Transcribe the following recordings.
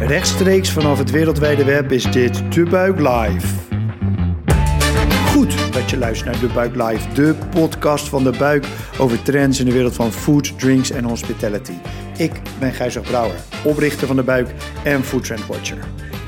Rechtstreeks vanaf het wereldwijde web is dit De Buik Live. Goed dat je luistert naar De Buik Live, de podcast van De Buik over trends in de wereld van food, drinks en hospitality. Ik ben Gijzer Brouwer, oprichter van De Buik en Food Trend Watcher.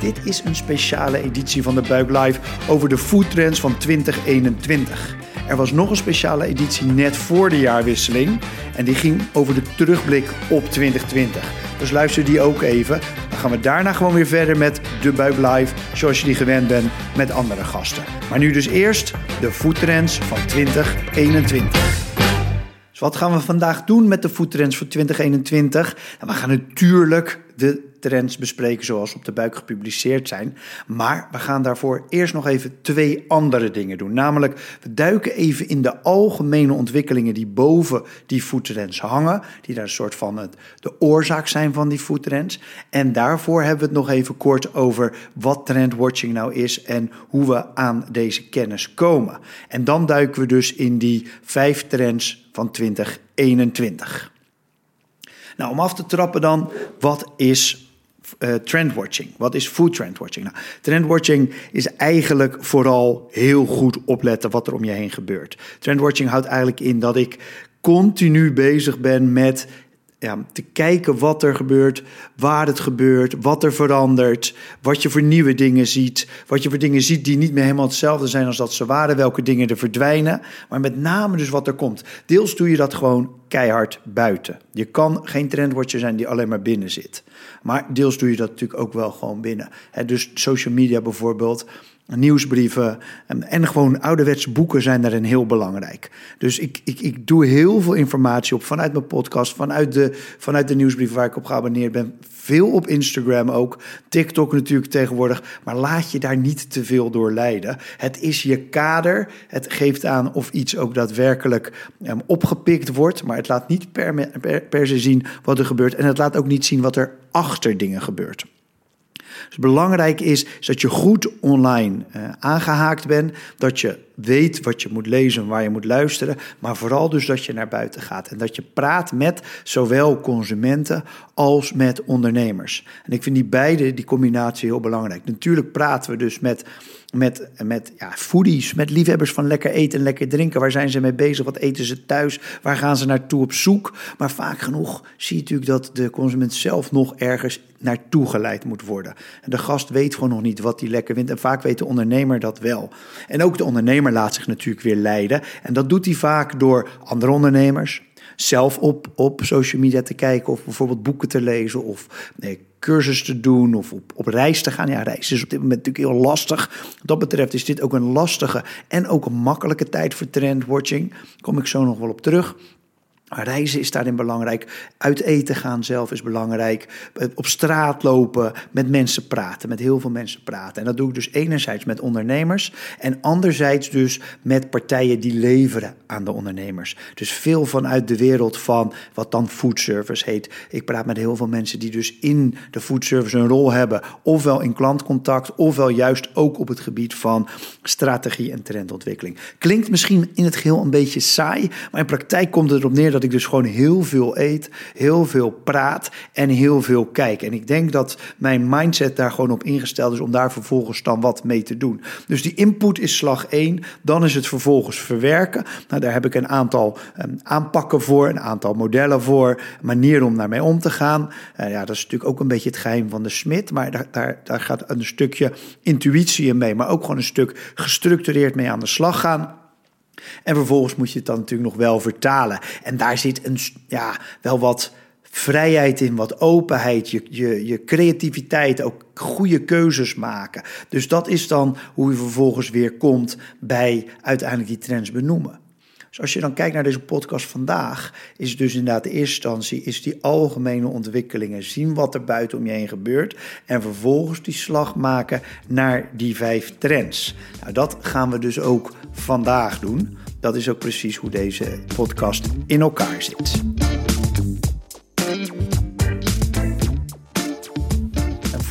Dit is een speciale editie van De Buik Live over de food trends van 2021. Er was nog een speciale editie net voor de jaarwisseling en die ging over de terugblik op 2020. Dus luister die ook even. Gaan we daarna gewoon weer verder met De Buik Live, zoals je die gewend bent met andere gasten. Maar nu dus eerst de foodtrends van 2021. Dus wat gaan we vandaag doen met de foodtrends voor 2021? Nou, we gaan natuurlijk de trends bespreken zoals op de buik gepubliceerd zijn. Maar we gaan daarvoor eerst nog even twee andere dingen doen. Namelijk, we duiken even in de algemene ontwikkelingen die boven die foodtrends hangen. Die daar een soort van de oorzaak zijn van die foodtrends. En daarvoor hebben we het nog even kort over wat trendwatching nou is en hoe we aan deze kennis komen. En dan duiken we dus in die vijf trends van 2021. Nou, om af te trappen dan, wat is uh, trendwatching. Wat is food trendwatching? Nou, trendwatching is eigenlijk vooral heel goed opletten wat er om je heen gebeurt. Trendwatching houdt eigenlijk in dat ik continu bezig ben met ja, te kijken wat er gebeurt, waar het gebeurt, wat er verandert, wat je voor nieuwe dingen ziet, wat je voor dingen ziet die niet meer helemaal hetzelfde zijn als dat ze waren, welke dingen er verdwijnen, maar met name dus wat er komt. Deels doe je dat gewoon keihard buiten. Je kan geen trendwatcher zijn die alleen maar binnen zit. Maar deels doe je dat natuurlijk ook wel gewoon binnen. dus social media bijvoorbeeld nieuwsbrieven en, gewoon ouderwetse boeken zijn daarin heel belangrijk. Dus ik, ik, ik doe heel veel informatie op vanuit mijn podcast, vanuit de, vanuit de nieuwsbrieven waar ik op geabonneerd ben. Veel op Instagram ook, TikTok natuurlijk tegenwoordig. Maar laat je daar niet te veel door leiden. Het is je kader. Het geeft aan of iets ook daadwerkelijk um, opgepikt wordt. Maar het laat niet per, per, per se zien wat er gebeurt. En het laat ook niet zien wat er achter dingen gebeurt. Dus belangrijk is, is dat je goed online uh, aangehaakt bent, dat je weet wat je moet lezen, waar je moet luisteren, maar vooral dus dat je naar buiten gaat en dat je praat met zowel consumenten als met ondernemers. En ik vind die beide, die combinatie heel belangrijk. Natuurlijk praten we dus met met, met ja, foodies, met liefhebbers van lekker eten en lekker drinken. Waar zijn ze mee bezig? Wat eten ze thuis? Waar gaan ze naartoe op zoek? Maar vaak genoeg zie je natuurlijk dat de consument zelf nog ergens naartoe geleid moet worden. En de gast weet gewoon nog niet wat hij lekker vindt. En vaak weet de ondernemer dat wel. En ook de ondernemer laat zich natuurlijk weer leiden. En dat doet hij vaak door andere ondernemers. Zelf op, op social media te kijken of bijvoorbeeld boeken te lezen of nee, cursus te doen of op, op reis te gaan. Ja, reis is op dit moment natuurlijk heel lastig. Wat dat betreft is dit ook een lastige en ook een makkelijke tijd voor trendwatching. Daar kom ik zo nog wel op terug. Reizen is daarin belangrijk. Uit eten gaan zelf is belangrijk. Op straat lopen, met mensen praten, met heel veel mensen praten. En dat doe ik dus enerzijds met ondernemers en anderzijds dus met partijen die leveren aan de ondernemers. Dus veel vanuit de wereld van wat dan foodservice heet. Ik praat met heel veel mensen die dus in de foodservice een rol hebben, ofwel in klantcontact, ofwel juist ook op het gebied van strategie en trendontwikkeling. Klinkt misschien in het geheel een beetje saai, maar in praktijk komt het erop neer dat ik dus gewoon heel veel eet, heel veel praat en heel veel kijk. En ik denk dat mijn mindset daar gewoon op ingesteld is om daar vervolgens dan wat mee te doen. Dus die input is slag 1, dan is het vervolgens verwerken. Nou, daar heb ik een aantal um, aanpakken voor, een aantal modellen voor, manieren om daarmee om te gaan. Uh, ja, dat is natuurlijk ook een beetje het geheim van de smid, maar daar, daar, daar gaat een stukje intuïtie in mee, maar ook gewoon een stuk gestructureerd mee aan de slag gaan. En vervolgens moet je het dan natuurlijk nog wel vertalen. En daar zit een, ja, wel wat vrijheid in, wat openheid, je, je, je creativiteit, ook goede keuzes maken. Dus dat is dan hoe je vervolgens weer komt bij uiteindelijk die trends benoemen. Dus als je dan kijkt naar deze podcast vandaag, is dus inderdaad de eerste instantie is die algemene ontwikkelingen, zien wat er buiten om je heen gebeurt en vervolgens die slag maken naar die vijf trends. Nou, dat gaan we dus ook vandaag doen. Dat is ook precies hoe deze podcast in elkaar zit.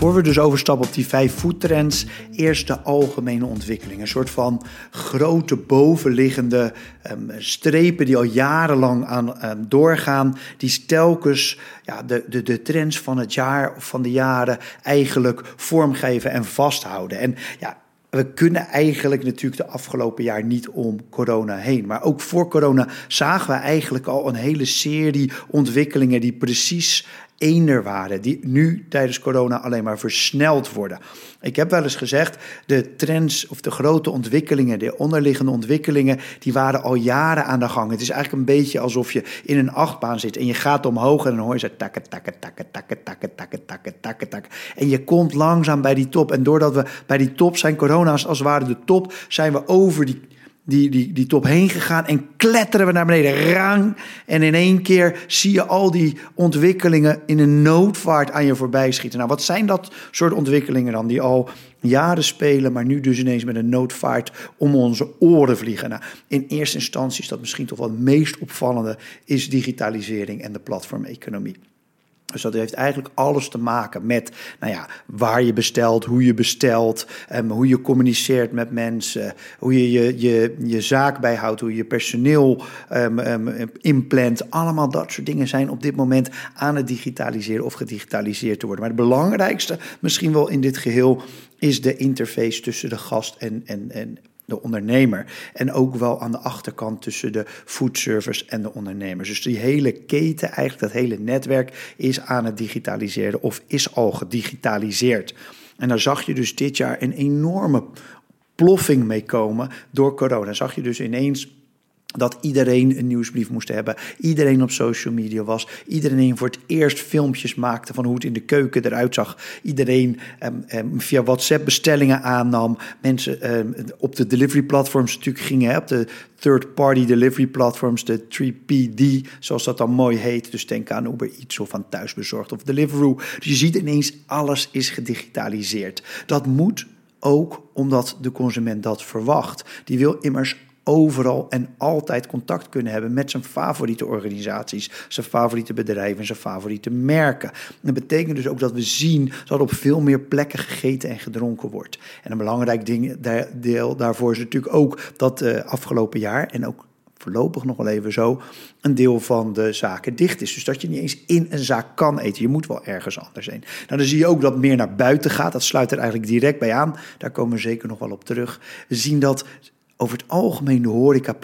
Voor we dus overstappen op die vijf foodtrends, eerst de algemene ontwikkeling. Een soort van grote bovenliggende um, strepen die al jarenlang aan um, doorgaan, die telkens ja, de, de, de trends van het jaar of van de jaren eigenlijk vormgeven en vasthouden. En ja, we kunnen eigenlijk natuurlijk de afgelopen jaar niet om corona heen. Maar ook voor corona zagen we eigenlijk al een hele serie ontwikkelingen die precies eender waren, die nu tijdens corona alleen maar versneld worden. Ik heb wel eens gezegd, de trends of de grote ontwikkelingen, de onderliggende ontwikkelingen, die waren al jaren aan de gang. Het is eigenlijk een beetje alsof je in een achtbaan zit en je gaat omhoog en dan hoor je zo takken, takken, takken, takken, takken, takken, takken, takken, takken. En je komt langzaam bij die top. En doordat we bij die top zijn, corona's als het ware de top, zijn we over die die, die, die top heen gegaan en kletteren we naar beneden. Rang. En in één keer zie je al die ontwikkelingen in een noodvaart aan je voorbij schieten. Nou, wat zijn dat soort ontwikkelingen dan? Die al jaren spelen, maar nu dus ineens met een noodvaart om onze oren vliegen. Nou, in eerste instantie is dat misschien toch wel het meest opvallende, is digitalisering en de platformeconomie. Dus dat heeft eigenlijk alles te maken met nou ja, waar je bestelt, hoe je bestelt, um, hoe je communiceert met mensen, hoe je je, je, je zaak bijhoudt, hoe je personeel um, inplant. Allemaal dat soort dingen zijn op dit moment aan het digitaliseren of gedigitaliseerd te worden. Maar het belangrijkste misschien wel in dit geheel is de interface tussen de gast en, en, en, de ondernemer. En ook wel aan de achterkant tussen de foodservice en de ondernemers. Dus die hele keten, eigenlijk dat hele netwerk, is aan het digitaliseren of is al gedigitaliseerd. En daar zag je dus dit jaar een enorme ploffing mee komen door corona. Zag je dus ineens dat iedereen een nieuwsbrief moest hebben. Iedereen op social media was. Iedereen voor het eerst filmpjes maakte van hoe het in de keuken eruit zag. Iedereen um, via WhatsApp bestellingen aannam. Mensen um, op de delivery platforms natuurlijk gingen. op de third-party delivery platforms, de 3PD, zoals dat dan mooi heet. Dus denk aan Uber Eats of aan Thuisbezorgd of Deliveroo. Dus je ziet ineens, alles is gedigitaliseerd. Dat moet ook omdat de consument dat verwacht. Die wil immers overal en altijd contact kunnen hebben met zijn favoriete organisaties, zijn favoriete bedrijven en zijn favoriete merken. Dat betekent dus ook dat we zien dat op veel meer plekken gegeten en gedronken wordt. En een belangrijk ding, deel daarvoor is natuurlijk ook dat uh, afgelopen jaar en ook voorlopig nog wel even zo, een deel van de zaken dicht is. Dus dat je niet eens in een zaak kan eten. Je moet wel ergens anders heen. Nou, dan zie je ook dat meer naar buiten gaat. Dat sluit er eigenlijk direct bij aan. Daar komen we zeker nog wel op terug. We zien dat over het algemeen de horeca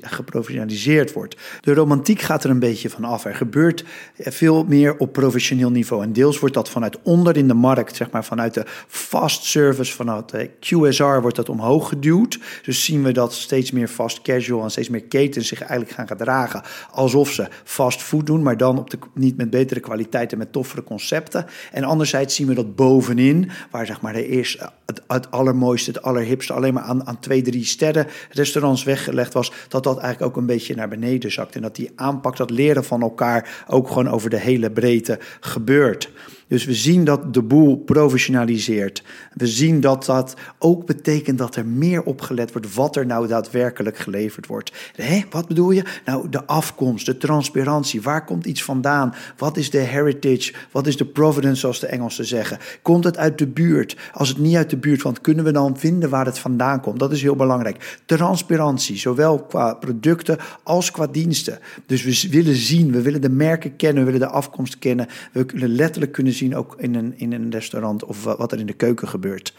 geprofessionaliseerd wordt. De romantiek gaat er een beetje van af. Er gebeurt veel meer op professioneel niveau. En deels wordt dat vanuit onder in de markt, zeg maar vanuit de fast service, vanuit de QSR wordt dat omhoog geduwd. Dus zien we dat steeds meer fast casual en steeds meer ketens zich eigenlijk gaan gedragen alsof ze fast food doen, maar dan op de, niet met betere kwaliteit en met toffere concepten. En anderzijds zien we dat bovenin, waar zeg maar de eerste, het, allermooiste, het allerhipste alleen maar aan, aan twee, drie die sterren restaurants weggelegd was, dat dat eigenlijk ook een beetje naar beneden zakt. En dat die aanpak, dat leren van elkaar ook gewoon over de hele breedte gebeurt. Dus we zien dat de boel professionaliseert. We zien dat dat ook betekent dat er meer opgelet wordt wat er nou daadwerkelijk geleverd wordt. Hé, wat bedoel je? Nou, de afkomst, de transparantie. Waar komt iets vandaan? Wat is de heritage? Wat is de provenance, zoals de Engelsen zeggen? Komt het uit de buurt? Als het niet uit de buurt komt, kunnen we dan vinden waar het vandaan komt? Dat is heel belangrijk. Transparantie, zowel qua producten als qua diensten. Dus we willen zien, we willen de merken kennen, we willen de afkomst kennen. We willen letterlijk kunnen zien ook in een, in een restaurant of wat er in de keuken gebeurt.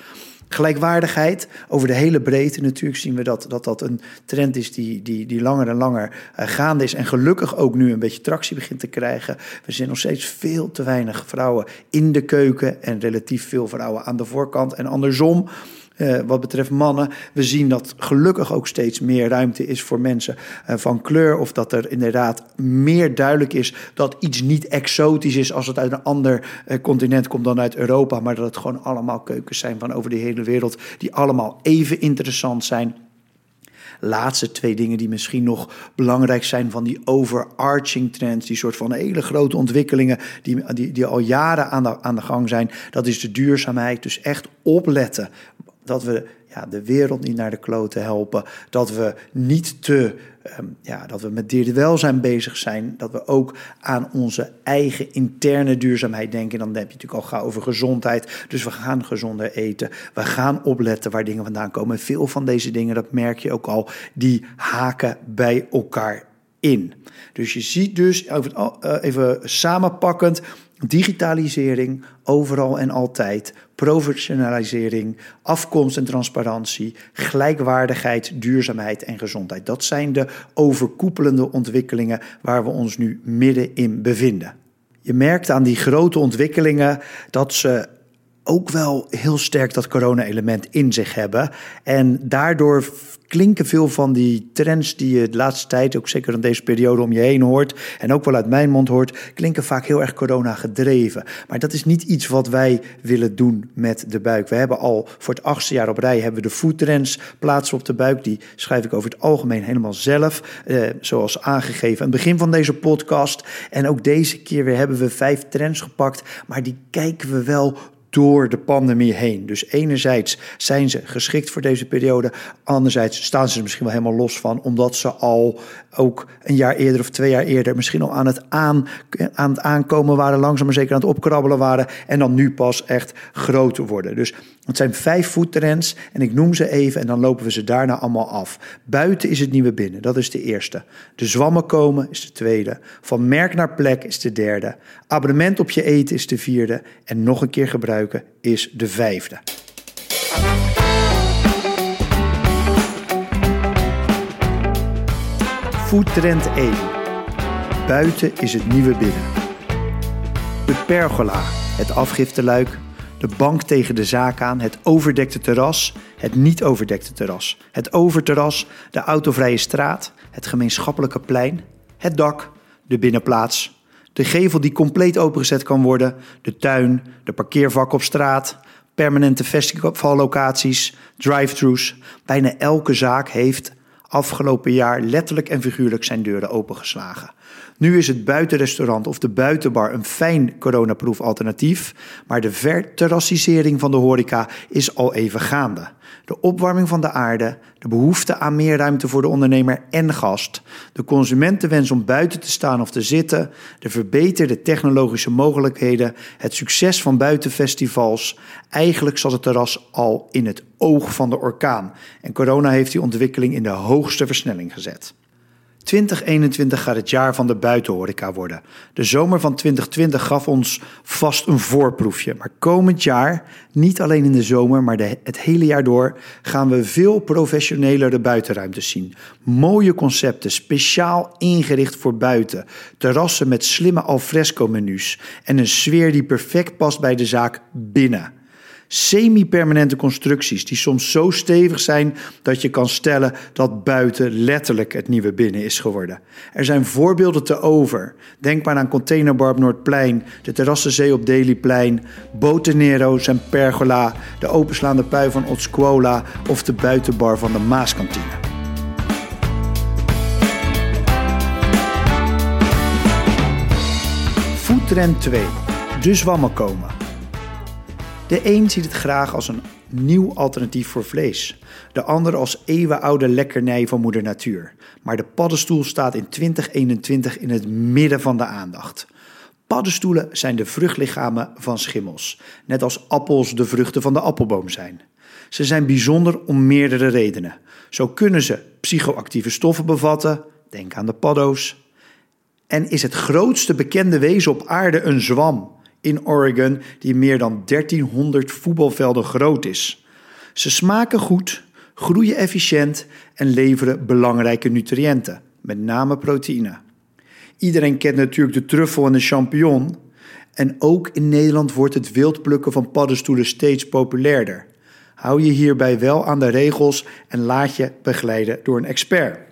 Gelijkwaardigheid, over de hele breedte natuurlijk zien we dat dat, dat een trend is die, die, die langer en langer uh, gaande is. En gelukkig ook nu een beetje tractie begint te krijgen. We zien nog steeds veel te weinig vrouwen in de keuken en relatief veel vrouwen aan de voorkant. En andersom, uh, wat betreft mannen. We zien dat gelukkig ook steeds meer ruimte is voor mensen uh, van kleur. Of dat er inderdaad meer duidelijk is dat iets niet exotisch is als het uit een ander uh, continent komt dan uit Europa. Maar dat het gewoon allemaal keukens zijn van over de hele wereld. Die allemaal even interessant zijn laatste twee dingen die misschien nog belangrijk zijn van die overarching trends, die soort van hele grote ontwikkelingen die, die, die al jaren aan de, aan de gang zijn. Dat is de duurzaamheid. Dus echt opletten dat we ja, de wereld niet naar de kloten helpen. Dat we niet te ehm, ja, dat we met dierenwelzijn bezig zijn. Dat we ook aan onze eigen interne duurzaamheid denken. Dan heb je natuurlijk al gauw over gezondheid. Dus we gaan gezonder eten. We gaan opletten waar dingen vandaan komen. En veel van deze dingen, dat merk je ook al, die haken bij elkaar in. Dus je ziet dus, even samenpakkend, digitalisering overal en altijd, professionalisering, afkomst en transparantie, gelijkwaardigheid, duurzaamheid en gezondheid. Dat zijn de overkoepelende ontwikkelingen waar we ons nu middenin bevinden. Je merkt aan die grote ontwikkelingen dat ze ook wel heel sterk dat corona-element in zich hebben. En daardoor klinken veel van die trends die je de laatste tijd, ook zeker in deze periode om je heen hoort, en ook wel uit mijn mond hoort, klinken vaak heel erg corona gedreven. Maar dat is niet iets wat wij willen doen met de buik. We hebben al voor het achtste jaar op rij hebben we de foodtrends plaatsen op de buik. Die schrijf ik over het algemeen helemaal zelf, eh, zoals aangegeven aan het begin van deze podcast. En ook deze keer weer hebben we vijf trends gepakt, maar die kijken we wel door de pandemie heen. Dus enerzijds zijn ze geschikt voor deze periode, anderzijds staan ze er misschien wel helemaal los van, omdat ze al ook een jaar eerder of twee jaar eerder misschien al aan het, aan, aan het aankomen waren, langzaam maar zeker aan het opkrabbelen waren en dan nu pas echt groot worden. Dus het zijn vijf voettrends en ik noem ze even en dan lopen we ze daarna allemaal af. Buiten is het nieuwe binnen, dat is de eerste. De zwammen komen is de tweede. Van merk naar plek is de derde. Abonnement op je eten is de vierde. En nog een keer gebruiken is de vijfde. Foodtrend 1. Buiten is het nieuwe binnen. De pergola, het afgifteluik, de bank tegen de zaak aan, het overdekte terras, het niet overdekte terras, het overterras, de autovrije straat, het gemeenschappelijke plein, het dak, de binnenplaats, de gevel die compleet opengezet kan worden, de tuin, de parkeervak op straat, permanente festivallocaties, drive-thrus. Bijna elke zaak heeft afgelopen jaar letterlijk en figuurlijk zijn deuren opengeslagen. Nu is het buitenrestaurant of de buitenbar een fijn coronaproof alternatief, maar de verterrassisering van de horeca is al even gaande. De opwarming van de aarde, de behoefte aan meer ruimte voor de ondernemer en gast, de consumentenwens om buiten te staan of te zitten, de verbeterde technologische mogelijkheden, het succes van buitenfestivals. Eigenlijk zat het terras al in het oog van de orkaan en corona heeft die ontwikkeling in de hoogste versnelling gezet. 2021 gaat het jaar van de buitenhoreca worden. De zomer van 2020 gaf ons vast een voorproefje. Maar komend jaar, niet alleen in de zomer, maar de, het hele jaar door, gaan we veel professionelere buitenruimtes zien. Mooie concepten, speciaal ingericht voor buiten. Terrassen met slimme alfresco menus en een sfeer die perfect past bij de zaak binnen semi-permanente constructies die soms zo stevig zijn dat je kan stellen dat buiten letterlijk het nieuwe binnen is geworden. Er zijn voorbeelden te over. Denk maar aan Containerbar op Noordplein, de Terrassenzee op Dailyplein, Botenero's en Pergola, de openslaande pui van Otsquola of de buitenbar van de Maaskantine. Foodtrend 2. De zwammen komen. De een ziet het graag als een nieuw alternatief voor vlees, de ander als eeuwenoude lekkernij van moeder natuur. Maar de paddenstoel staat in 2021 in het midden van de aandacht. Paddenstoelen zijn de vruchtlichamen van schimmels, net als appels de vruchten van de appelboom zijn. Ze zijn bijzonder om meerdere redenen. Zo kunnen ze psychoactieve stoffen bevatten, denk aan de paddo's. En is het grootste bekende wezen op aarde een zwam, in Oregon die meer dan 1300 voetbalvelden groot is. Ze smaken goed, groeien efficiënt en leveren belangrijke nutriënten, met name proteïne. Iedereen kent natuurlijk de truffel en de champignon. En ook in Nederland wordt het wildplukken van paddenstoelen steeds populairder. Hou je hierbij wel aan de regels en laat je begeleiden door een expert.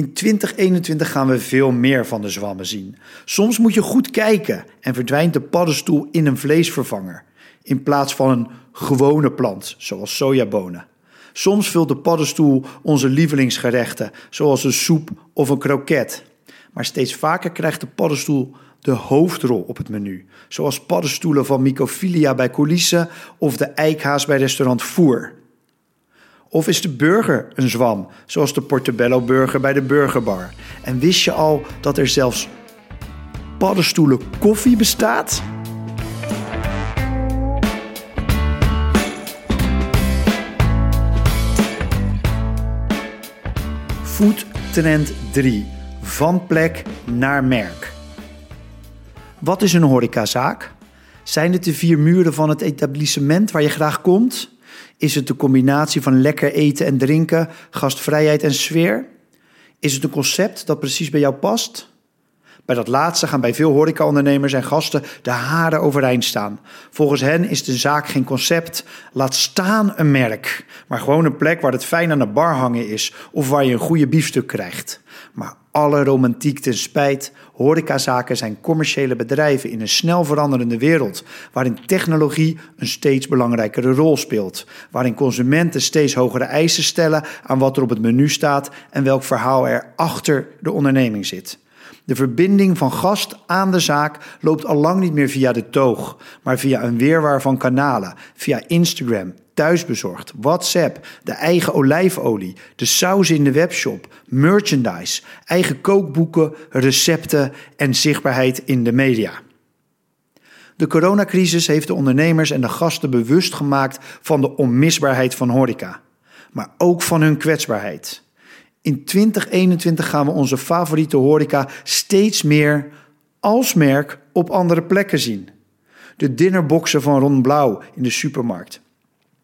In 2021 gaan we veel meer van de zwammen zien. Soms moet je goed kijken en verdwijnt de paddenstoel in een vleesvervanger in plaats van een gewone plant, zoals sojabonen. Soms vult de paddenstoel onze lievelingsgerechten, zoals een soep of een kroket. Maar steeds vaker krijgt de paddenstoel de hoofdrol op het menu, zoals paddenstoelen van Mycophilia bij Coulisse of de eikhaas bij restaurant Voer. Of is de burger een zwam, zoals de Portobello burger bij de burgerbar? En wist je al dat er zelfs paddenstoelen koffie bestaat? Food Trend 3. Van plek naar merk. Wat is een horecazaak? Zijn het de vier muren van het etablissement waar je graag komt? Is het de combinatie van lekker eten en drinken, gastvrijheid en sfeer? Is het een concept dat precies bij jou past? Bij dat laatste gaan bij veel horecaondernemers en gasten de haren overeind staan. Volgens hen is de zaak geen concept, laat staan een merk, maar gewoon een plek waar het fijn aan de bar hangen is of waar je een goede biefstuk krijgt. Maar alle romantiek ten spijt, horecazaken zijn commerciële bedrijven in een snel veranderende wereld, waarin technologie een steeds belangrijkere rol speelt, waarin consumenten steeds hogere eisen stellen aan wat er op het menu staat en welk verhaal er achter de onderneming zit. De verbinding van gast aan de zaak loopt al lang niet meer via de toog, maar via een weerwaar van kanalen, via Instagram, thuisbezorgd, WhatsApp, de eigen olijfolie, de saus in de webshop, merchandise, eigen kookboeken, recepten en zichtbaarheid in de media. De coronacrisis heeft de ondernemers en de gasten bewust gemaakt van de onmisbaarheid van horeca, maar ook van hun kwetsbaarheid. In 2021 gaan we onze favoriete horeca steeds meer als merk op andere plekken zien. De dinnerboxen van Ron Blauw in de supermarkt.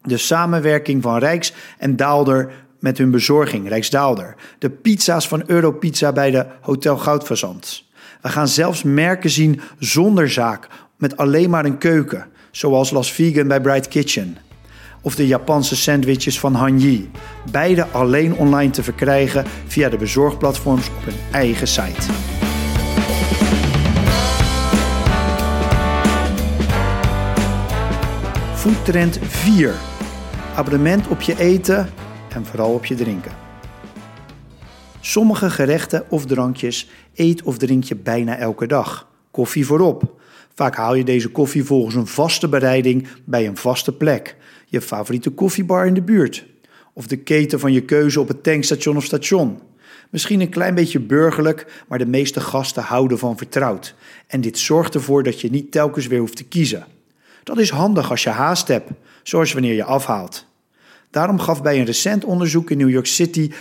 De samenwerking van Rijks en Daalder met hun bezorging, Rijksdaalder. De pizza's van Europizza bij de Hotel Goudfazant. We gaan zelfs merken zien zonder zaak, met alleen maar een keuken, zoals Las Vegan bij Bright Kitchen of de Japanse sandwiches van Hanyi. Beide alleen online te verkrijgen via de bezorgplatforms op hun eigen site. Foodtrend 4. Abonnement op je eten en vooral op je drinken. Sommige gerechten of drankjes eet of drink je bijna elke dag. Koffie voorop. Vaak haal je deze koffie volgens een vaste bereiding bij een vaste plek je favoriete koffiebar in de buurt. Of de keten van je keuze op het tankstation of station. Misschien een klein beetje burgerlijk, maar de meeste gasten houden van vertrouwd. En dit zorgt ervoor dat je niet telkens weer hoeft te kiezen. Dat is handig als je haast hebt, zoals wanneer je afhaalt. Daarom gaf bij een recent onderzoek in New York City 55%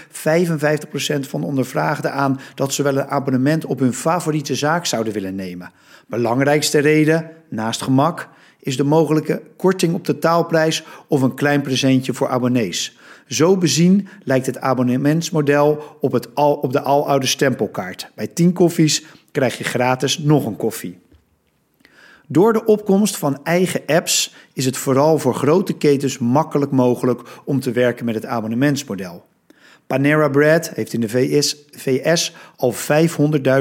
van de ondervraagden aan dat ze wel een abonnement op hun favoriete zaak zouden willen nemen. Belangrijkste reden, naast gemak, is de mogelijke korting op de taalprijs of een klein presentje voor abonnees. Zo bezien lijkt het abonnementsmodel op, het al, op de aloude stempelkaart. Bij 10 koffies krijg je gratis nog een koffie. Door de opkomst van eigen apps is het vooral voor grote ketens makkelijk mogelijk om te werken met het abonnementsmodel. Panera Bread heeft in de VS, al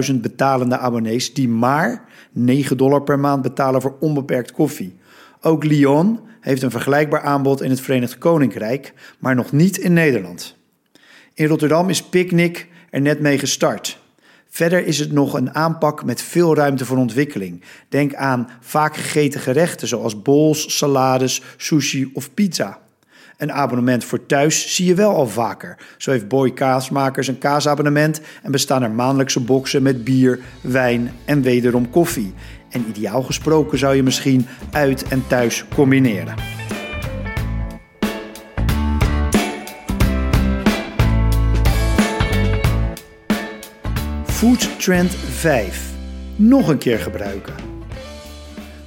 500.000 betalende abonnees die maar 9 dollar per maand betalen voor onbeperkt koffie. Ook Lyon heeft een vergelijkbaar aanbod in het Verenigd Koninkrijk, maar nog niet in Nederland. In Rotterdam is Picnic er net mee gestart. Verder is het nog een aanpak met veel ruimte voor ontwikkeling. Denk aan vaak gegeten gerechten zoals bowls, salades, sushi of pizza. Een abonnement voor thuis zie je wel al vaker. Zo heeft Boy Kaasmakers een kaasabonnement en bestaan er maandelijkse boxen met bier, wijn en wederom koffie. En ideaal gesproken zou je misschien uit en thuis combineren. Food Trend 5. Nog een keer gebruiken.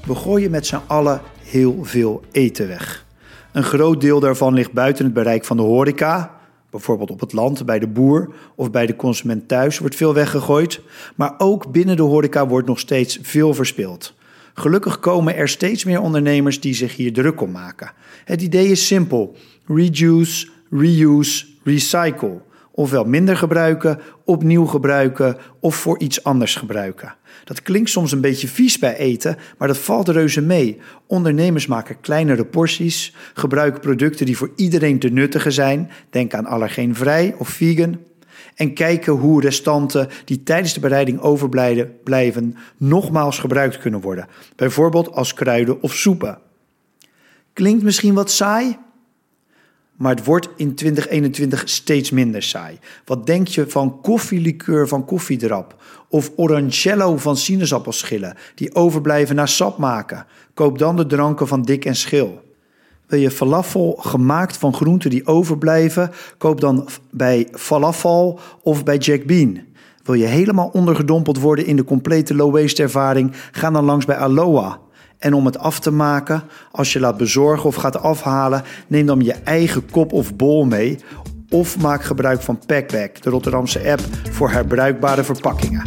We gooien met z'n allen heel veel eten weg. Een groot deel daarvan ligt buiten het bereik van de horeca. Bijvoorbeeld op het land, bij de boer of bij de consument thuis wordt veel weggegooid. Maar ook binnen de horeca wordt nog steeds veel verspild. Gelukkig komen er steeds meer ondernemers die zich hier druk om maken. Het idee is simpel: reduce, reuse, recycle. Ofwel minder gebruiken, opnieuw gebruiken of voor iets anders gebruiken. Dat klinkt soms een beetje vies bij eten, maar dat valt reuze mee. Ondernemers maken kleinere porties, gebruiken producten die voor iedereen te nuttigen zijn. Denk aan allergeenvrij of vegan. En kijken hoe restanten die tijdens de bereiding overblijven nogmaals gebruikt kunnen worden. Bijvoorbeeld als kruiden of soepen. Klinkt misschien wat saai? Maar het wordt in 2021 steeds minder saai. Wat denk je van koffielikeur van koffiedrap? Of orangello van sinaasappelschillen die overblijven na sap maken? Koop dan de dranken van Dik en Schil. Wil je falafel gemaakt van groenten die overblijven? Koop dan bij Falafel of bij Jack Bean. Wil je helemaal ondergedompeld worden in de complete low-waste ervaring? Ga dan langs bij Aloha. En om het af te maken, als je laat bezorgen of gaat afhalen, neem dan je eigen kop of bol mee. Of maak gebruik van Packback, de Rotterdamse app voor herbruikbare verpakkingen.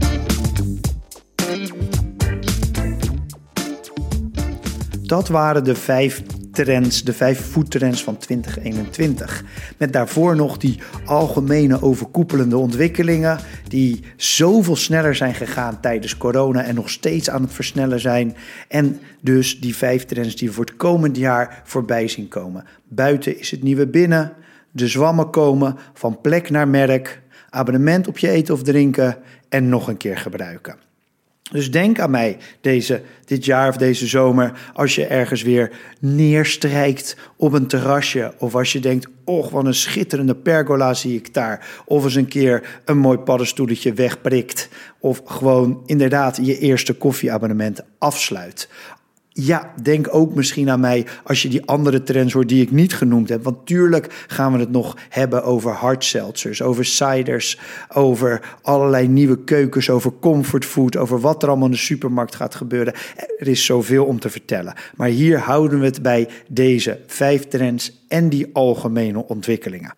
Dat waren de vijf trends, de vijf foodtrends van 2021. Met daarvoor nog die algemene overkoepelende ontwikkelingen die zoveel sneller zijn gegaan tijdens corona en nog steeds aan het versnellen zijn. En dus die vijf trends die we voor het komende jaar voorbij zien komen. Buiten is het nieuwe binnen, de zwammen komen van plek naar merk, abonnement op je eten of drinken en nog een keer gebruiken. Dus denk aan mij deze, dit jaar of deze zomer als je ergens weer neerstrijkt op een terrasje. Of als je denkt, och wat een schitterende pergola zie ik daar. Of eens een keer een mooi paddenstoeletje wegprikt. Of gewoon inderdaad je eerste koffieabonnement afsluit. Ja, denk ook misschien aan mij als je die andere trends hoort die ik niet genoemd heb. Want tuurlijk gaan we het nog hebben over hardseltzers, over ciders, over allerlei nieuwe keukens, over comfortfood, over wat er allemaal in de supermarkt gaat gebeuren. Er is zoveel om te vertellen. Maar hier houden we het bij deze vijf trends en die algemene ontwikkelingen.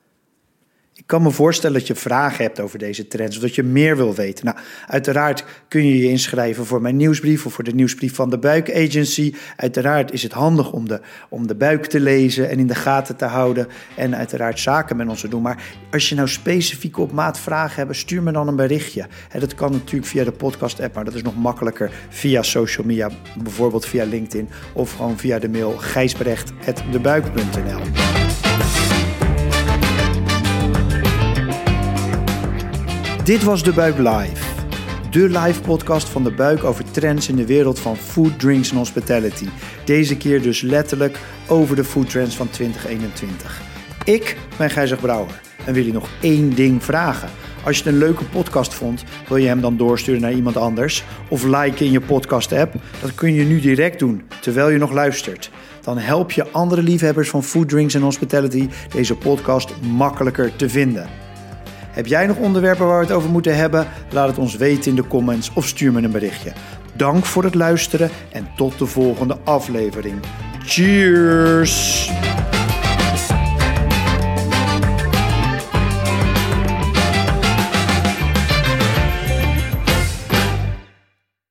Ik kan me voorstellen dat je vragen hebt over deze trends of dat je meer wil weten. Nou, uiteraard kun je je inschrijven voor mijn nieuwsbrief of voor de nieuwsbrief van de Buik Agency. Uiteraard is het handig om de, om de buik te lezen en in de gaten te houden en uiteraard zaken met ons te doen. Maar als je nou specifiek op maat vragen hebt, stuur me dan een berichtje. En dat kan natuurlijk via de podcast app, maar dat is nog makkelijker via social media, bijvoorbeeld via LinkedIn of gewoon via de mail gijsbrecht.debuik.nl. Dit was De Buik Live. De live podcast van De Buik over trends in de wereld van food, drinks en hospitality. Deze keer dus letterlijk over de food trends van 2021. Ik ben Gijzer Brouwer en wil je nog één ding vragen. Als je het een leuke podcast vond, wil je hem dan doorsturen naar iemand anders of liken in je podcast app? Dat kun je nu direct doen terwijl je nog luistert. Dan help je andere liefhebbers van food, drinks en hospitality deze podcast makkelijker te vinden. Heb jij nog onderwerpen waar we het over moeten hebben? Laat het ons weten in de comments of stuur me een berichtje. Dank voor het luisteren en tot de volgende aflevering. Cheers!